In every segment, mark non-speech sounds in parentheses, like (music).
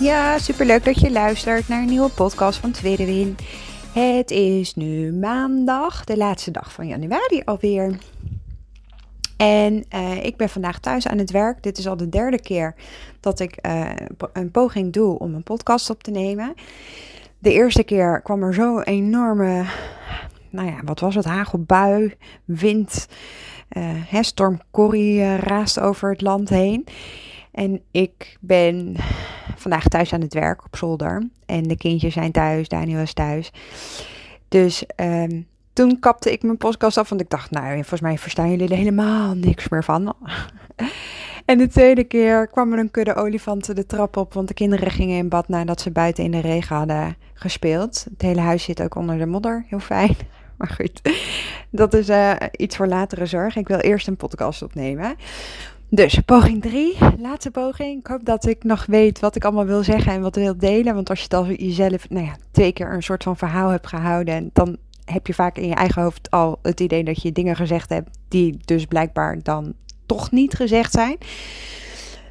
Ja, superleuk dat je luistert naar een nieuwe podcast van Tweede Win. Het is nu maandag, de laatste dag van januari alweer. En uh, ik ben vandaag thuis aan het werk. Dit is al de derde keer dat ik uh, een poging doe om een podcast op te nemen. De eerste keer kwam er zo enorme, nou ja, wat was het? Hagelbui, wind, uh, storm Corrie raast over het land heen. En ik ben vandaag thuis aan het werk op zolder. En de kindjes zijn thuis, Daniel is thuis. Dus um, toen kapte ik mijn podcast af, want ik dacht, nou, volgens mij verstaan jullie er helemaal niks meer van. (laughs) en de tweede keer kwam er een kudde olifanten de trap op, want de kinderen gingen in bad nadat ze buiten in de regen hadden gespeeld. Het hele huis zit ook onder de modder, heel fijn. (laughs) Maar goed, dat is uh, iets voor latere zorg. Ik wil eerst een podcast opnemen. Dus poging 3, laatste poging. Ik hoop dat ik nog weet wat ik allemaal wil zeggen en wat wil delen. Want als je al jezelf, nou ja, twee keer een soort van verhaal hebt gehouden, dan heb je vaak in je eigen hoofd al het idee dat je dingen gezegd hebt die dus blijkbaar dan toch niet gezegd zijn.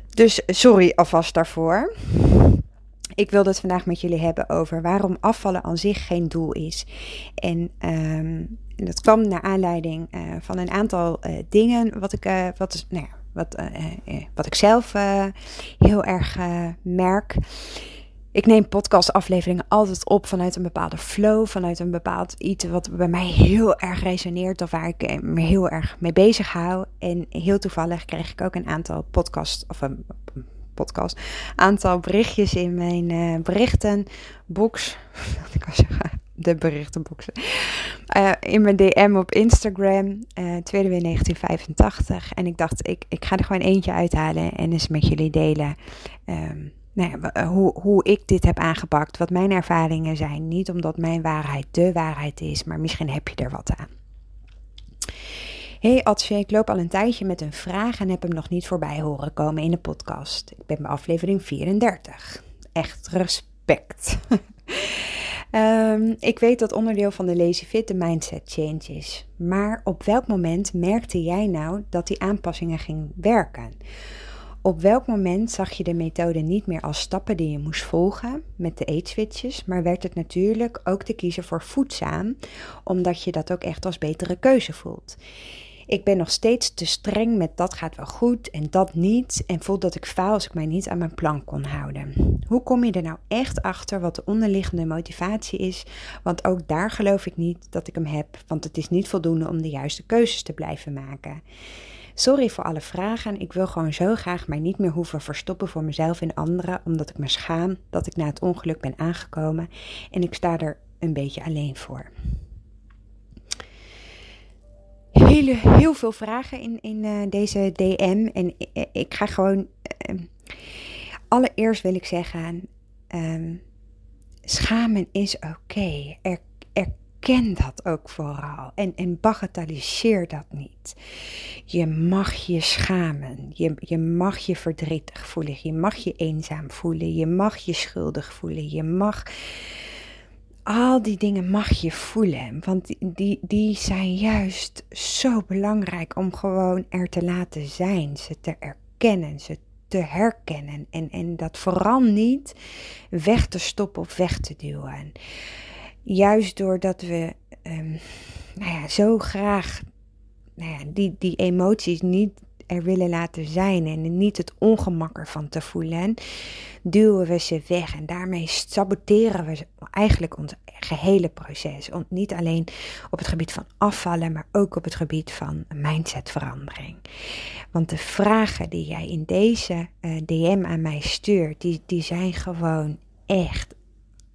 Dus sorry alvast daarvoor. Ik wil het vandaag met jullie hebben over waarom afvallen aan zich geen doel is. En um, dat kwam naar aanleiding uh, van een aantal uh, dingen wat ik, uh, wat, nou ja, wat, wat ik zelf heel erg merk. Ik neem podcastafleveringen altijd op vanuit een bepaalde flow, vanuit een bepaald iets wat bij mij heel erg resoneert of waar ik me heel erg mee bezig hou. En heel toevallig kreeg ik ook een aantal podcast of een podcast, aantal berichtjes in mijn uh, berichtenbox. (laughs) ik zeggen, de berichtenboxen. Uh, in mijn DM op Instagram, uh, tweede weer 1985. En ik dacht, ik, ik ga er gewoon eentje uithalen en eens met jullie delen. Um, nou ja, eh, hoe, hoe ik dit heb aangepakt, wat mijn ervaringen zijn. Niet omdat mijn waarheid de waarheid is, maar misschien heb je er wat aan. Hey Atsje, ik loop al een tijdje met een vraag en heb hem nog niet voorbij horen komen in de podcast. Ik ben bij aflevering 34. Echt respect. (laughs) um, ik weet dat onderdeel van de Lazy Fit de mindset change is. Maar op welk moment merkte jij nou dat die aanpassingen ging werken? Op welk moment zag je de methode niet meer als stappen die je moest volgen met de eetswitches, maar werd het natuurlijk ook te kiezen voor voedzaam, omdat je dat ook echt als betere keuze voelt? Ik ben nog steeds te streng met dat gaat wel goed en dat niet en voel dat ik faal als ik mij niet aan mijn plan kon houden. Hoe kom je er nou echt achter wat de onderliggende motivatie is? Want ook daar geloof ik niet dat ik hem heb, want het is niet voldoende om de juiste keuzes te blijven maken. Sorry voor alle vragen. Ik wil gewoon zo graag mij niet meer hoeven verstoppen voor mezelf en anderen, omdat ik me schaam dat ik na het ongeluk ben aangekomen en ik sta er een beetje alleen voor. Hele, heel veel vragen in, in uh, deze DM en ik, ik ga gewoon. Uh, allereerst wil ik zeggen: um, schamen is oké. Okay. Er, er ken dat ook vooral en, en bagatelliseer dat niet. Je mag je schamen, je, je mag je verdrietig voelen, je mag je eenzaam voelen, je mag je schuldig voelen, je mag al die dingen mag je voelen, want die, die, zijn juist zo belangrijk om gewoon er te laten zijn, ze te erkennen, ze te herkennen en, en dat vooral niet weg te stoppen of weg te duwen. Juist doordat we um, nou ja, zo graag nou ja, die, die emoties niet er willen laten zijn en niet het ongemak ervan te voelen, duwen we ze weg en daarmee saboteren we eigenlijk ons gehele proces. Niet alleen op het gebied van afvallen, maar ook op het gebied van mindsetverandering. Want de vragen die jij in deze eh, DM aan mij stuurt, die, die zijn gewoon echt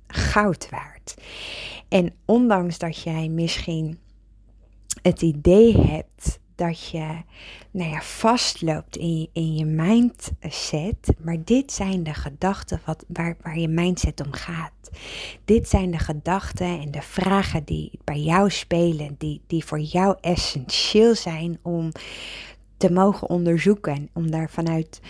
goud waard. En ondanks dat jij misschien het idee hebt dat je nou ja, vastloopt in je, in je mindset. Maar dit zijn de gedachten wat, waar, waar je mindset om gaat. Dit zijn de gedachten en de vragen die bij jou spelen, die, die voor jou essentieel zijn om te mogen onderzoeken. Om daar vanuit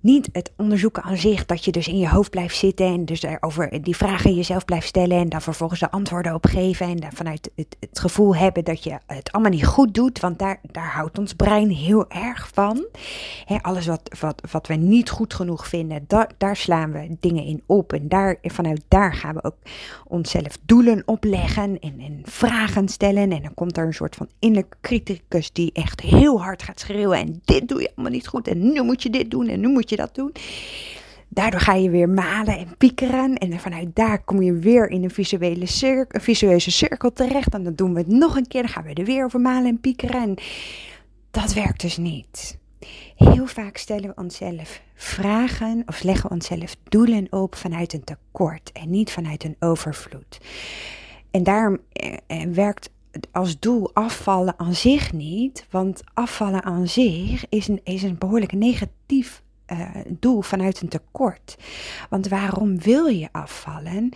niet het onderzoeken aan zich, dat je dus in je hoofd blijft zitten en dus over die vragen jezelf blijft stellen en dan vervolgens de antwoorden op geven en dan vanuit het, het, gevoel hebben dat je het allemaal niet goed doet, want daar, daar houdt ons brein heel erg van. alles wat, wat, wat we niet goed genoeg vinden, daar slaan we dingen in op en daar, vanuit daar gaan we ook onszelf doelen opleggen en, en vragen stellen en dan komt er een soort van innerlijke criticus die echt heel hard gaat schreeuwen en dit doe je allemaal niet goed en nu moet je dit doen en nu moet je dat doen. Daardoor ga je weer malen en piekeren. En vanuit daar kom je weer in een visuele cirkel, cirkel terecht. En dan doen we het nog een keer. Dan gaan we er weer over malen en piekeren. En dat werkt dus niet. Heel vaak stellen we onszelf vragen of leggen we onszelf doelen op vanuit een tekort en niet vanuit een overvloed. En daarom eh, eh werkt als doel afvallen aan zich niet, want afvallen aan zich is een, is een behoorlijk negatief doel vanuit een tekort. Want waarom wil je afvallen?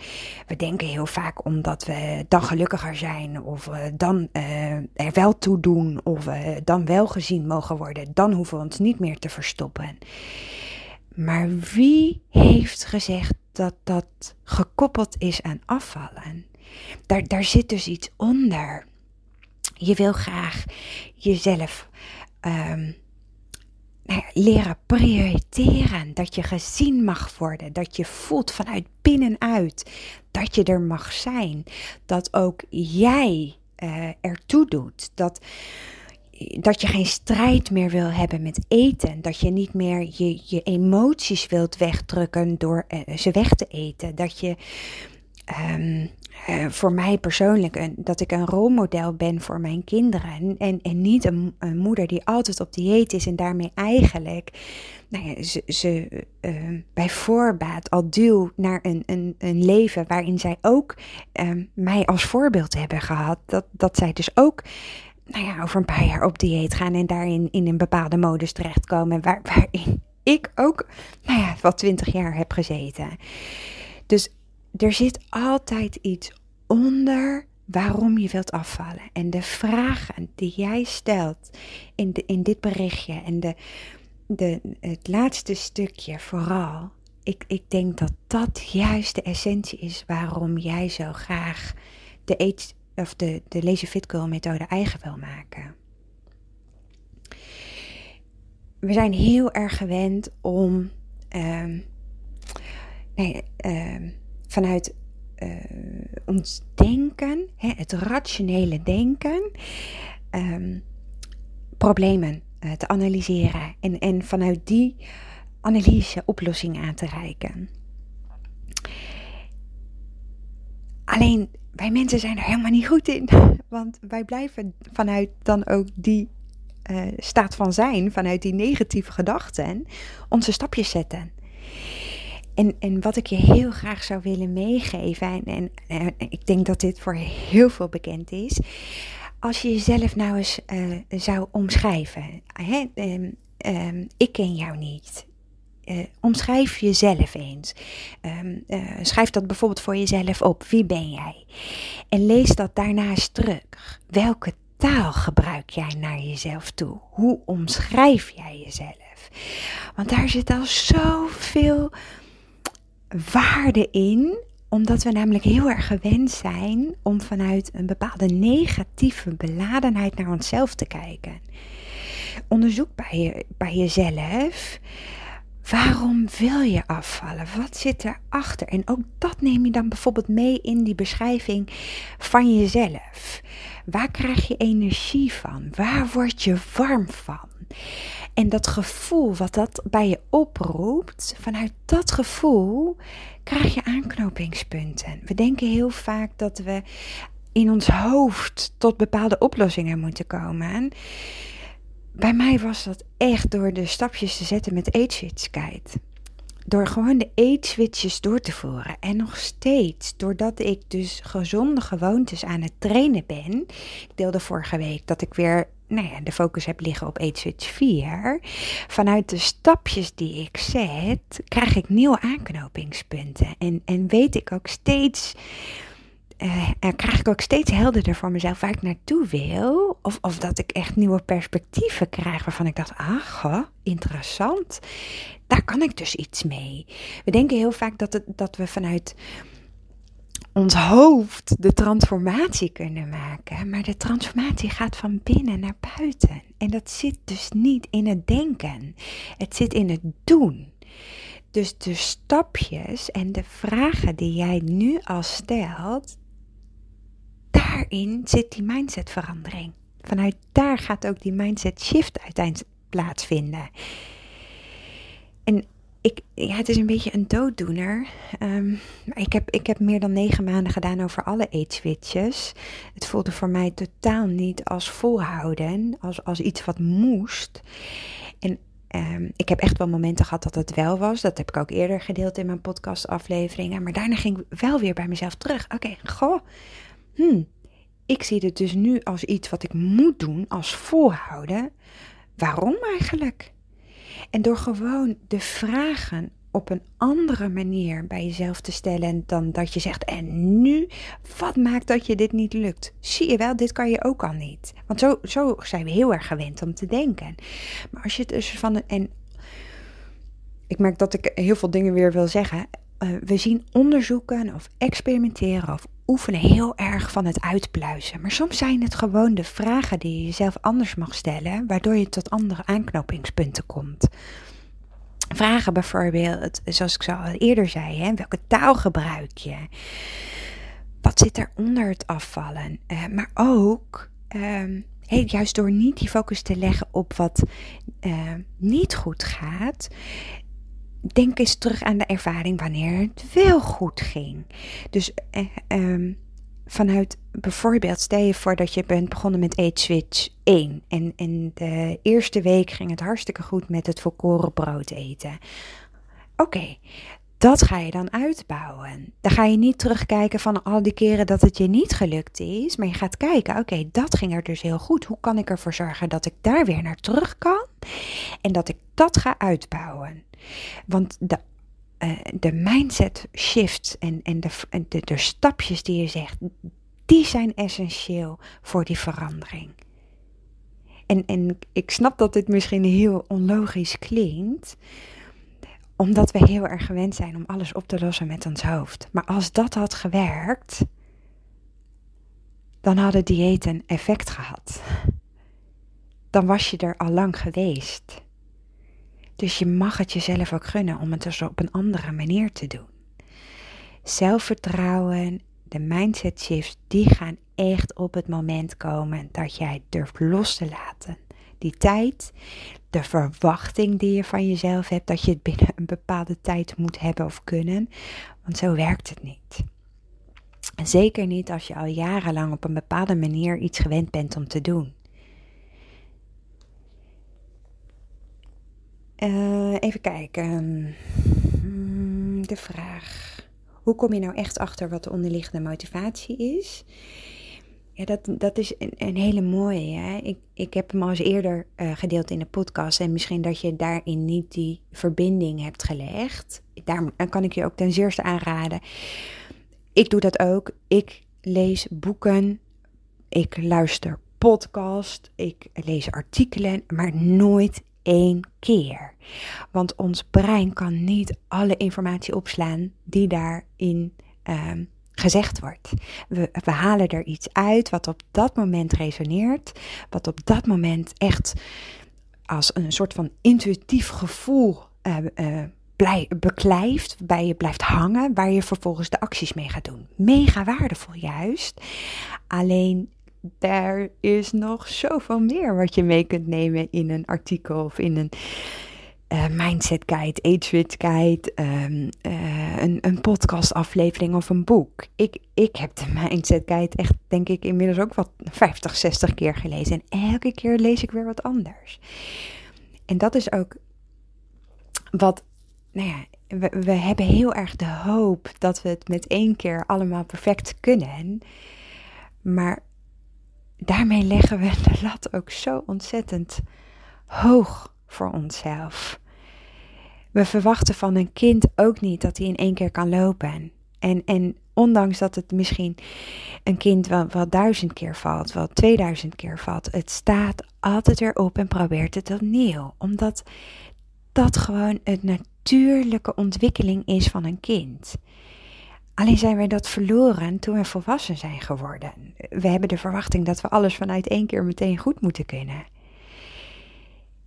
We denken heel vaak omdat we dan gelukkiger zijn, of dan uh, er wel toe doen, of we dan wel gezien mogen worden. Dan hoeven we ons niet meer te verstoppen. Maar wie heeft gezegd dat dat gekoppeld is aan afvallen? Daar, daar zit dus iets onder. Je wil graag jezelf. Um, nou ja, leren prioriteren. Dat je gezien mag worden. Dat je voelt vanuit binnenuit dat je er mag zijn. Dat ook jij uh, ertoe doet. Dat, dat je geen strijd meer wil hebben met eten. Dat je niet meer je, je emoties wilt wegdrukken door uh, ze weg te eten. Dat je um, uh, voor mij persoonlijk een, dat ik een rolmodel ben voor mijn kinderen. En, en niet een, moeder die altijd op dieet is en daarmee eigenlijk nou ja, ze, ze uh, bij voorbaat al duw naar een, een, een leven waarin zij ook uh, mij als voorbeeld hebben gehad. Dat, dat zij dus ook nou ja, over een paar jaar op dieet gaan en daarin in een bepaalde modus terechtkomen. Waar, waarin ik ook nou ja, wat twintig jaar heb gezeten. Dus er zit altijd iets onder waarom je wilt afvallen. En de vragen die jij stelt in, de, in dit berichtje en de, de, het laatste stukje vooral. Ik, ik denk dat dat juist de essentie is waarom jij zo graag de, eet, of de, de Lazy Fit Girl methode eigen wil maken. We zijn heel erg gewend om um, nee, um, vanuit uh, ons denken, hè, het rationele denken, um, problemen uh, te analyseren en, en vanuit die analyse oplossingen aan te reiken. Alleen wij mensen zijn er helemaal niet goed in, (laughs) want wij blijven vanuit dan ook die uh, staat van zijn, vanuit die negatieve gedachten, onze stapjes zetten. En, en wat ik je heel graag zou willen meegeven, en, en, ik denk dat dit voor heel veel bekend is, als je jezelf nou eens uh, zou omschrijven. Hè? Um, um, ik ken jou niet. Uh, omschrijf jezelf eens. Um, uh, schrijf dat bijvoorbeeld voor jezelf op. Wie ben jij? En lees dat daarnaast terug. Welke taal gebruik jij naar jezelf toe? Hoe omschrijf jij jezelf? Want daar zit al zoveel waarde in, omdat we namelijk heel erg gewend zijn om vanuit een bepaalde negatieve beladenheid naar onszelf te kijken. Onderzoek bij, je, bij jezelf. Waarom wil je afvallen? Wat zit erachter? En ook dat neem je dan bijvoorbeeld mee in die beschrijving van jezelf. Waar krijg je energie van? Waar word je warm van? En dat gevoel wat dat bij je oproept, vanuit dat gevoel krijg je aanknopingspunten. We denken heel vaak dat we in ons hoofd tot bepaalde oplossingen moeten komen. bij mij was dat echt door de stapjes te zetten met eetswitchkeit. Door gewoon de eetswitches door te voeren. En nog steeds, doordat ik dus gezonde gewoontes aan het trainen ben. Ik deelde vorige week dat ik weer nou ja, de focus heb liggen op Age Switch 4. Vanuit de stapjes die ik zet, krijg ik nieuwe aanknopingspunten. En, en weet ik ook steeds uh, krijg ik ook steeds helderder voor mezelf waar ik naartoe wil. Of, of dat ik echt nieuwe perspectieven krijg waarvan ik dacht, ah, interessant. Daar kan ik dus iets mee. We denken heel vaak dat, het, dat we vanuit ons hoofd de transformatie kunnen maken. Maar de transformatie gaat van binnen naar buiten. En dat zit dus niet in het denken. Het zit in het doen. Dus de stapjes en de vragen die jij nu al stelt, daarin zit die mindsetverandering. Vanuit daar gaat ook die mindset shift uiteindelijk plaatsvinden. En ik, het is een beetje een dooddoener. Um, ik, heb, ik heb meer dan negen maanden gedaan over alle eetswitches. Het voelde voor mij totaal niet als volhouden, als, als iets wat moest. En um, ik heb echt wel momenten gehad dat het wel was. Dat heb ik ook eerder gedeeld in mijn podcastafleveringen. Maar daarna ging ik wel weer bij mezelf terug. Oké, goh, hmm, ik zie het dus nu als iets wat ik moet doen, als volhouden. Waarom eigenlijk? En door gewoon de vragen op een andere manier bij jezelf te stellen dan dat je zegt: En nu, wat maakt dat je dit niet lukt? Zie je wel, dit kan je ook al niet. Want zo, zo zijn we heel erg gewend om te denken. Maar als je het dus van. En ik merk dat ik heel veel dingen weer wil zeggen. Uh, we zien onderzoeken of experimenteren of oefenen heel erg van het uitpluizen. Maar soms zijn het gewoon de vragen die je jezelf anders mag stellen, waardoor je tot andere aanknopingspunten komt. Vragen bijvoorbeeld, zoals ik al eerder zei, hè, welke taal gebruik je? Wat zit er onder het afvallen? Uh, maar ook, um, juist door niet die focus te leggen op wat uh, niet goed gaat, denk eens terug aan de ervaring wanneer het wel goed ging. Dus eh, ehm, vanuit bijvoorbeeld, stel je voor dat je bent begonnen met Age Switch 1. En in de eerste week ging het hartstikke goed met het volkoren brood eten. Oké, dat ga je dan uitbouwen. Dan ga je niet terugkijken van al die keren dat het je niet gelukt is. Maar je gaat kijken, oké, dat ging er dus heel goed. Hoe kan ik ervoor zorgen dat ik daar weer naar terug kan? En dat ik dat ga uitbouwen. Want de, uh, de mindset shifts en, en de, de, de stapjes die je zegt, die zijn essentieel voor die verandering. En, en ik snap dat dit misschien heel onlogisch klinkt, omdat we heel erg gewend zijn om alles op te lossen met ons hoofd. Maar als dat had gewerkt, dan hadden diëten effect gehad. Dan was je er al lang geweest. Dus je mag het jezelf ook gunnen om het dus op een andere manier te doen. Zelfvertrouwen, de mindset shifts, die gaan echt op het moment komen dat jij durft los te laten. Die tijd, de verwachting die je van jezelf hebt dat je het binnen een bepaalde tijd moet hebben of kunnen, want zo werkt het niet. Zeker niet als je al jarenlang op een bepaalde manier iets gewend bent om te doen. Uh, even kijken. Hmm, de vraag. Hoe kom je nou echt achter wat de onderliggende motivatie is? Ja, dat, dat is een, een hele mooie. Hè? Ik, ik heb hem al eens eerder uh, gedeeld in de podcast. En misschien dat je daarin niet die verbinding hebt gelegd. Daar kan ik je ook ten zeerste aanraden. Ik doe dat ook. Ik lees boeken. Ik luister podcast. Ik lees artikelen. Maar nooit één keer. Want ons brein kan niet alle informatie opslaan die daarin uh, gezegd wordt. We, we, halen er iets uit wat op dat moment resoneert, wat op dat moment echt als een soort van intuïtief gevoel uh, blij, beklijft, bij je blijft hangen, waar je vervolgens de acties mee gaat doen. Mega waardevol juist. Alleen er is nog zoveel meer wat je mee kunt nemen in een artikel of in een uh, mindset guide, age guide, um, uh, een, een podcastaflevering of een boek. Ik, ik heb de mindset guide echt, denk ik, inmiddels ook wat 50, 60 keer gelezen. En elke keer lees ik weer wat anders. En dat is ook wat, nou ja, we, we hebben heel erg de hoop dat we het met één keer allemaal perfect kunnen. Maar daarmee leggen we de lat ook zo ontzettend hoog voor onszelf. We verwachten van een kind ook niet dat hij in één keer kan lopen. En, en ondanks dat het misschien een kind wel, duizend keer valt, wel 2000 keer valt, het staat altijd weer op en probeert het opnieuw. Omdat dat gewoon een natuurlijke ontwikkeling is van een kind. Alleen zijn wij dat verloren toen we volwassen zijn geworden. We hebben de verwachting dat we alles vanuit één keer meteen goed moeten kunnen.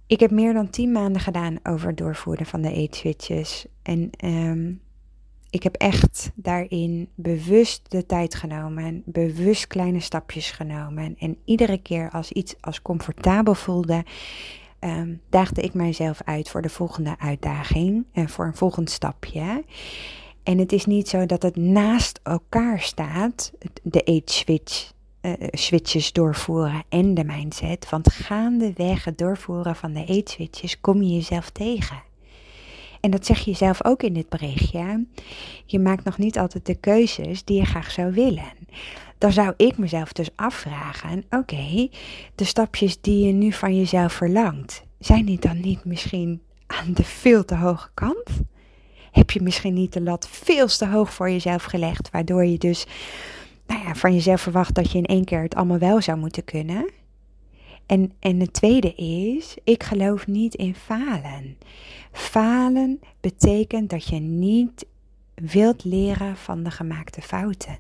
Ik heb meer dan tien maanden gedaan over het doorvoeren van de eetswitches. En ehm, ik heb echt daarin bewust de tijd genomen, bewust kleine stapjes genomen. En iedere keer als iets als comfortabel voelde, um, daagde ik mijzelf uit voor de volgende uitdaging en voor een volgend stapje. En het is niet zo dat het naast elkaar staat, de age switch, uh, switches doorvoeren en de mindset. Want gaandeweg het doorvoeren van de age switches kom je jezelf tegen. En dat zeg je zelf ook in dit berichtje. Je maakt nog niet altijd de keuzes die je graag zou willen. Dan zou ik mezelf dus afvragen: oké, de stapjes die je nu van jezelf verlangt, zijn die dan niet misschien aan de veel te hoge kant? Heb je misschien niet de lat veel te hoog voor jezelf gelegd, waardoor je dus nou ja, van jezelf verwacht dat je in één keer het allemaal wel zou moeten kunnen? En, en het tweede is, ik geloof niet in falen. Falen betekent dat je niet wilt leren van de gemaakte fouten.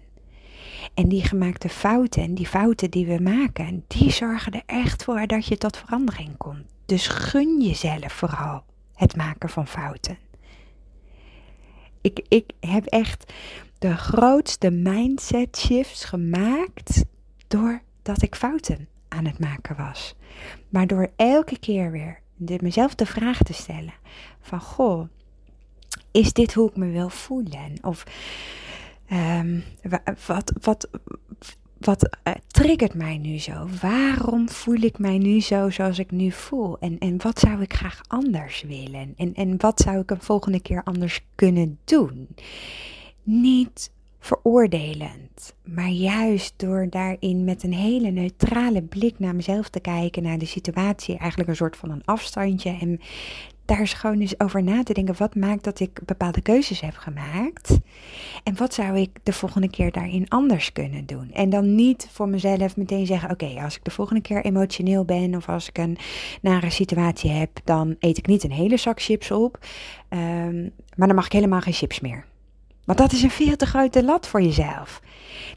En die gemaakte fouten, die fouten die we maken, die zorgen er echt voor dat je tot verandering komt. Dus gun jezelf vooral het maken van fouten. Ik, ik heb echt de grootste mindset shifts gemaakt doordat ik fouten aan het maken was. Maar door elke keer weer mezelf de vraag te stellen van goh, is dit hoe ik me wil voelen? Of um, wat, wat, wat uh, triggert mij nu zo? Waarom voel ik mij nu zo zoals ik nu voel? En, en wat zou ik graag anders willen? En, en wat zou ik een volgende keer anders kunnen doen? Niet veroordelend, maar juist door daarin met een hele neutrale blik naar mezelf te kijken, naar de situatie, eigenlijk een soort van een afstandje en daar is gewoon eens over na te denken. Wat maakt dat ik bepaalde keuzes heb gemaakt? En wat zou ik de volgende keer daarin anders kunnen doen? En dan niet voor mezelf meteen zeggen: Oké, als ik de volgende keer emotioneel ben of als ik een nare situatie heb, dan eet ik niet een hele zak chips op. Um, maar dan mag ik helemaal geen chips meer. Want dat is een veel te grote lat voor jezelf.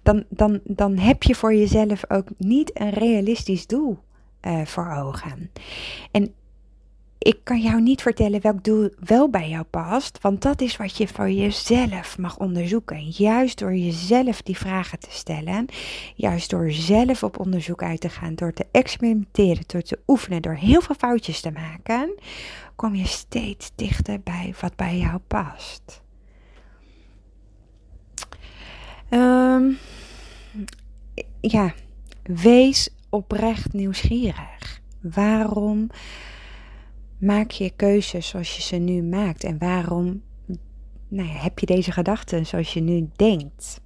Dan, dan, dan heb je voor jezelf ook niet een realistisch doel uh, voor ogen. En ik kan jou niet vertellen welk doel wel bij jou past, want dat is wat je voor jezelf mag onderzoeken. Juist door jezelf die vragen te stellen, juist door zelf op onderzoek uit te gaan, door te experimenteren, door te oefenen, door heel veel foutjes te maken, kom je steeds dichter bij wat bij jou past. Um, ja, wees oprecht nieuwsgierig. Waarom maak je keuzes zoals je ze nu maakt? En waarom nou ja, heb je deze gedachten zoals je nu denkt?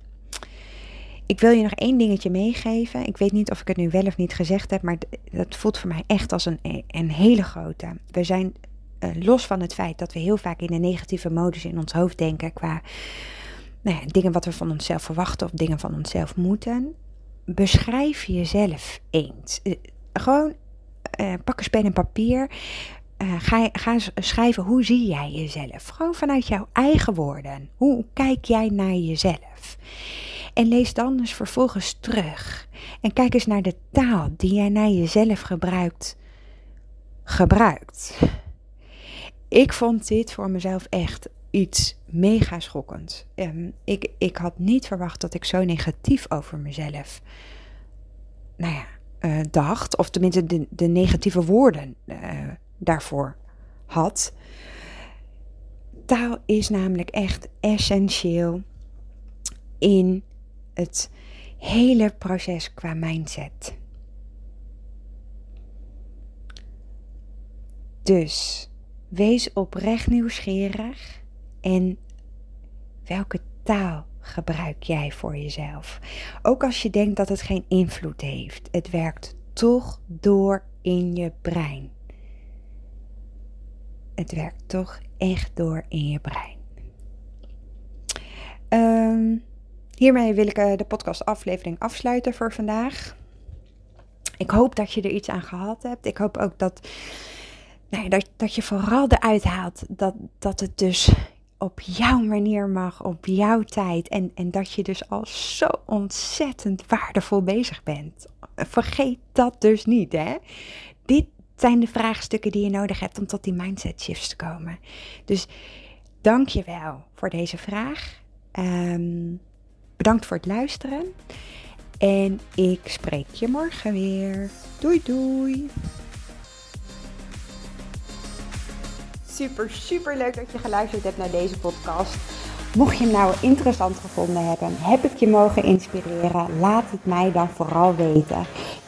Ik wil je nog één dingetje meegeven. Ik weet niet of ik het nu wel of niet gezegd heb, maar dat voelt voor mij echt als een, een hele grote. We zijn uh, los van het feit dat we heel vaak in een negatieve modus in ons hoofd denken qua nou ja, dingen wat we van onszelf verwachten of dingen van onszelf moeten. Beschrijf jezelf eens. Uh, gewoon uh, pak eens pen en papier. Uh, ga, ga schrijven hoe zie jij jezelf. Gewoon vanuit jouw eigen woorden. Hoe kijk jij naar jezelf? En lees dan eens vervolgens terug. En kijk eens naar de taal die jij naar jezelf gebruikt. Gebruikt. Ik vond dit voor mezelf echt iets mega schokkend. Um, ik, ik had niet verwacht dat ik zo negatief over mezelf nou ja, uh, dacht. Of tenminste de, de negatieve woorden uh, daarvoor had. Taal is namelijk echt essentieel in het hele proces qua mindset. Dus wees oprecht nieuwsgierig en welke taal gebruik jij voor jezelf? Ook als je denkt dat het geen invloed heeft, het werkt toch door in je brein. Het werkt toch echt door in je brein. Um, hiermee wil ik uh, de podcastaflevering afsluiten voor vandaag. Ik hoop dat je er iets aan gehad hebt. Ik hoop ook dat, nou, dat, dat je vooral eruit haalt dat, dat het dus op jouw manier mag, op jouw tijd. En, en dat je dus al zo ontzettend waardevol bezig bent. Vergeet dat dus niet, hè. Dit zijn de vraagstukken die je nodig hebt om tot die mindset shifts te komen. Dus dank je wel voor deze vraag. Um, bedankt voor het luisteren. En ik spreek je morgen weer. Doei doei. Super, super leuk dat je geluisterd hebt naar deze podcast. Mocht je hem nou interessant gevonden hebben, heb ik je mogen inspireren, laat het mij dan vooral weten.